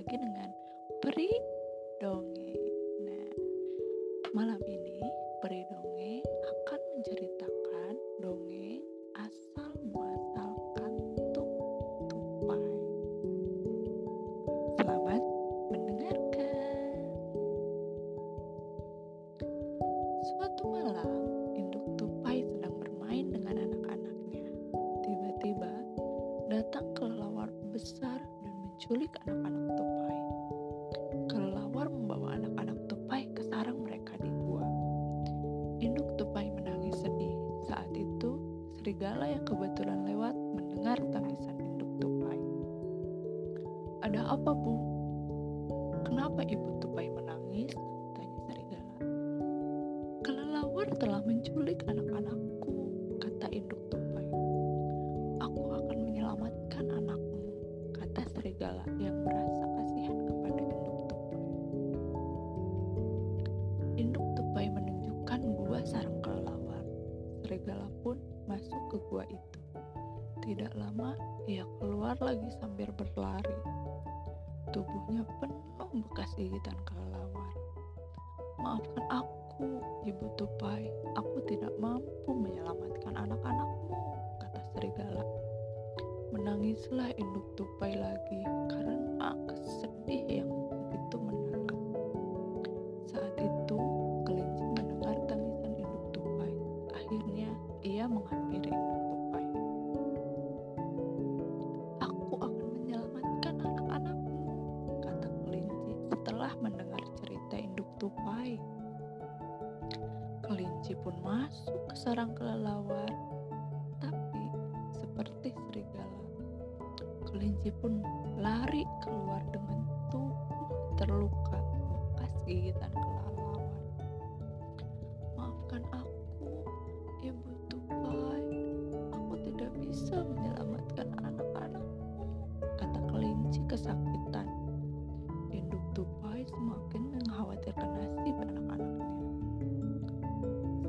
lagi dengan Peri Dongeng. Nah, malam ini Peri Dongeng akan menceritakan dongeng asal muasal kantuk tupai. Selamat mendengarkan. Suatu malam, induk tupai sedang bermain dengan anak-anaknya. Tiba-tiba datang kelelawar besar dan menculik anak-anak tupai. Kelelawar membawa anak-anak tupai ke sarang mereka di gua. Induk tupai menangis sedih. Saat itu, serigala yang kebetulan lewat mendengar tangisan induk tupai. Ada apa, Bu? Kenapa ibu tupai menangis? Tanya serigala. Kelelawar telah menculik anak-anakku, itu. Tidak lama, ia keluar lagi sambil berlari. Tubuhnya penuh bekas gigitan kelelawar. Maafkan aku, Ibu Tupai. Aku tidak mampu menyelamatkan anak-anakmu, kata serigala. Menangislah induk tupai lagi karena kesedih yang begitu mendalam. Saat itu, kelinci mendengar tangisan induk tupai. Akhirnya, ia menghampiri tupai. Kelinci pun masuk ke sarang kelelawar, tapi seperti serigala, kelinci pun lari keluar dengan tubuh terluka bekas gigitan kelelawar. Maafkan aku, Ibu Tupai. Aku tidak bisa menyelamatkan anak-anakmu, kata kelinci kesakitan. Induk Tupai semakin mengkhawatirkan nasib anak-anaknya.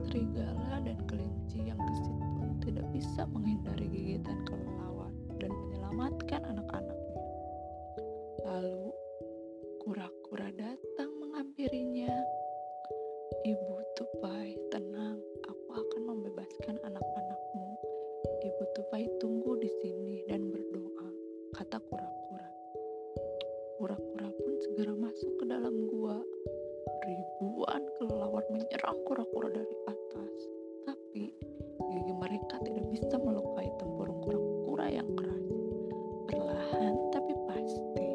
Serigala dan kelinci yang gesit pun tidak bisa menghindari gigitan kelelawar dan menyelamatkan anak-anaknya. Lalu, kura-kura datang menghampirinya. Ibu Tupai, tenang, aku akan membebaskan anak-anakmu. Ibu Tupai tunggu di sini dan berdoa, kata kura-kura. Kura-kura pun segera masuk ke dalam gua. Ribuan kelelawar menyerang kura-kura dari atas, tapi gigi mereka tidak bisa melukai tempurung kura-kura yang keras. Perlahan tapi pasti,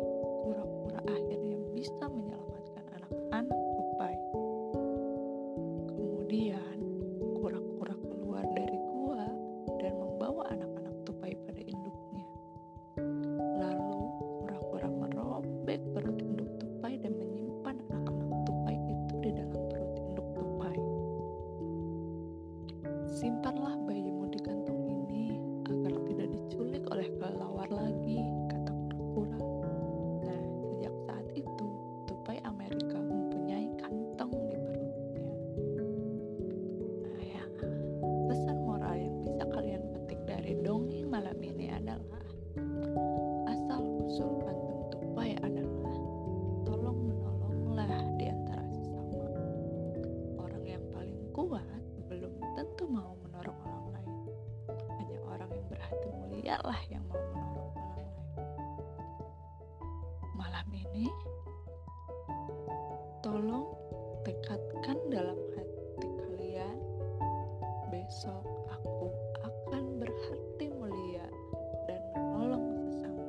kura-kura akhirnya bisa menyelamatkan anak-anak tupai. Kemudian, kura-kura keluar dari gua dan membawa anak-anak tupai pada induknya. Lalu, kura-kura merobek perut berhati mulia lah yang mau menolong. Malam ini, tolong tekadkan dalam hati kalian, besok aku akan berhati mulia dan menolong sesama.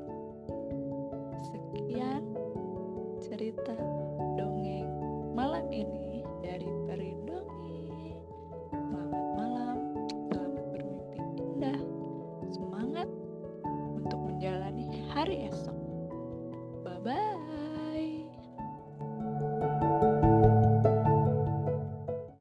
Sekian cerita menjalani hari esok. Bye bye.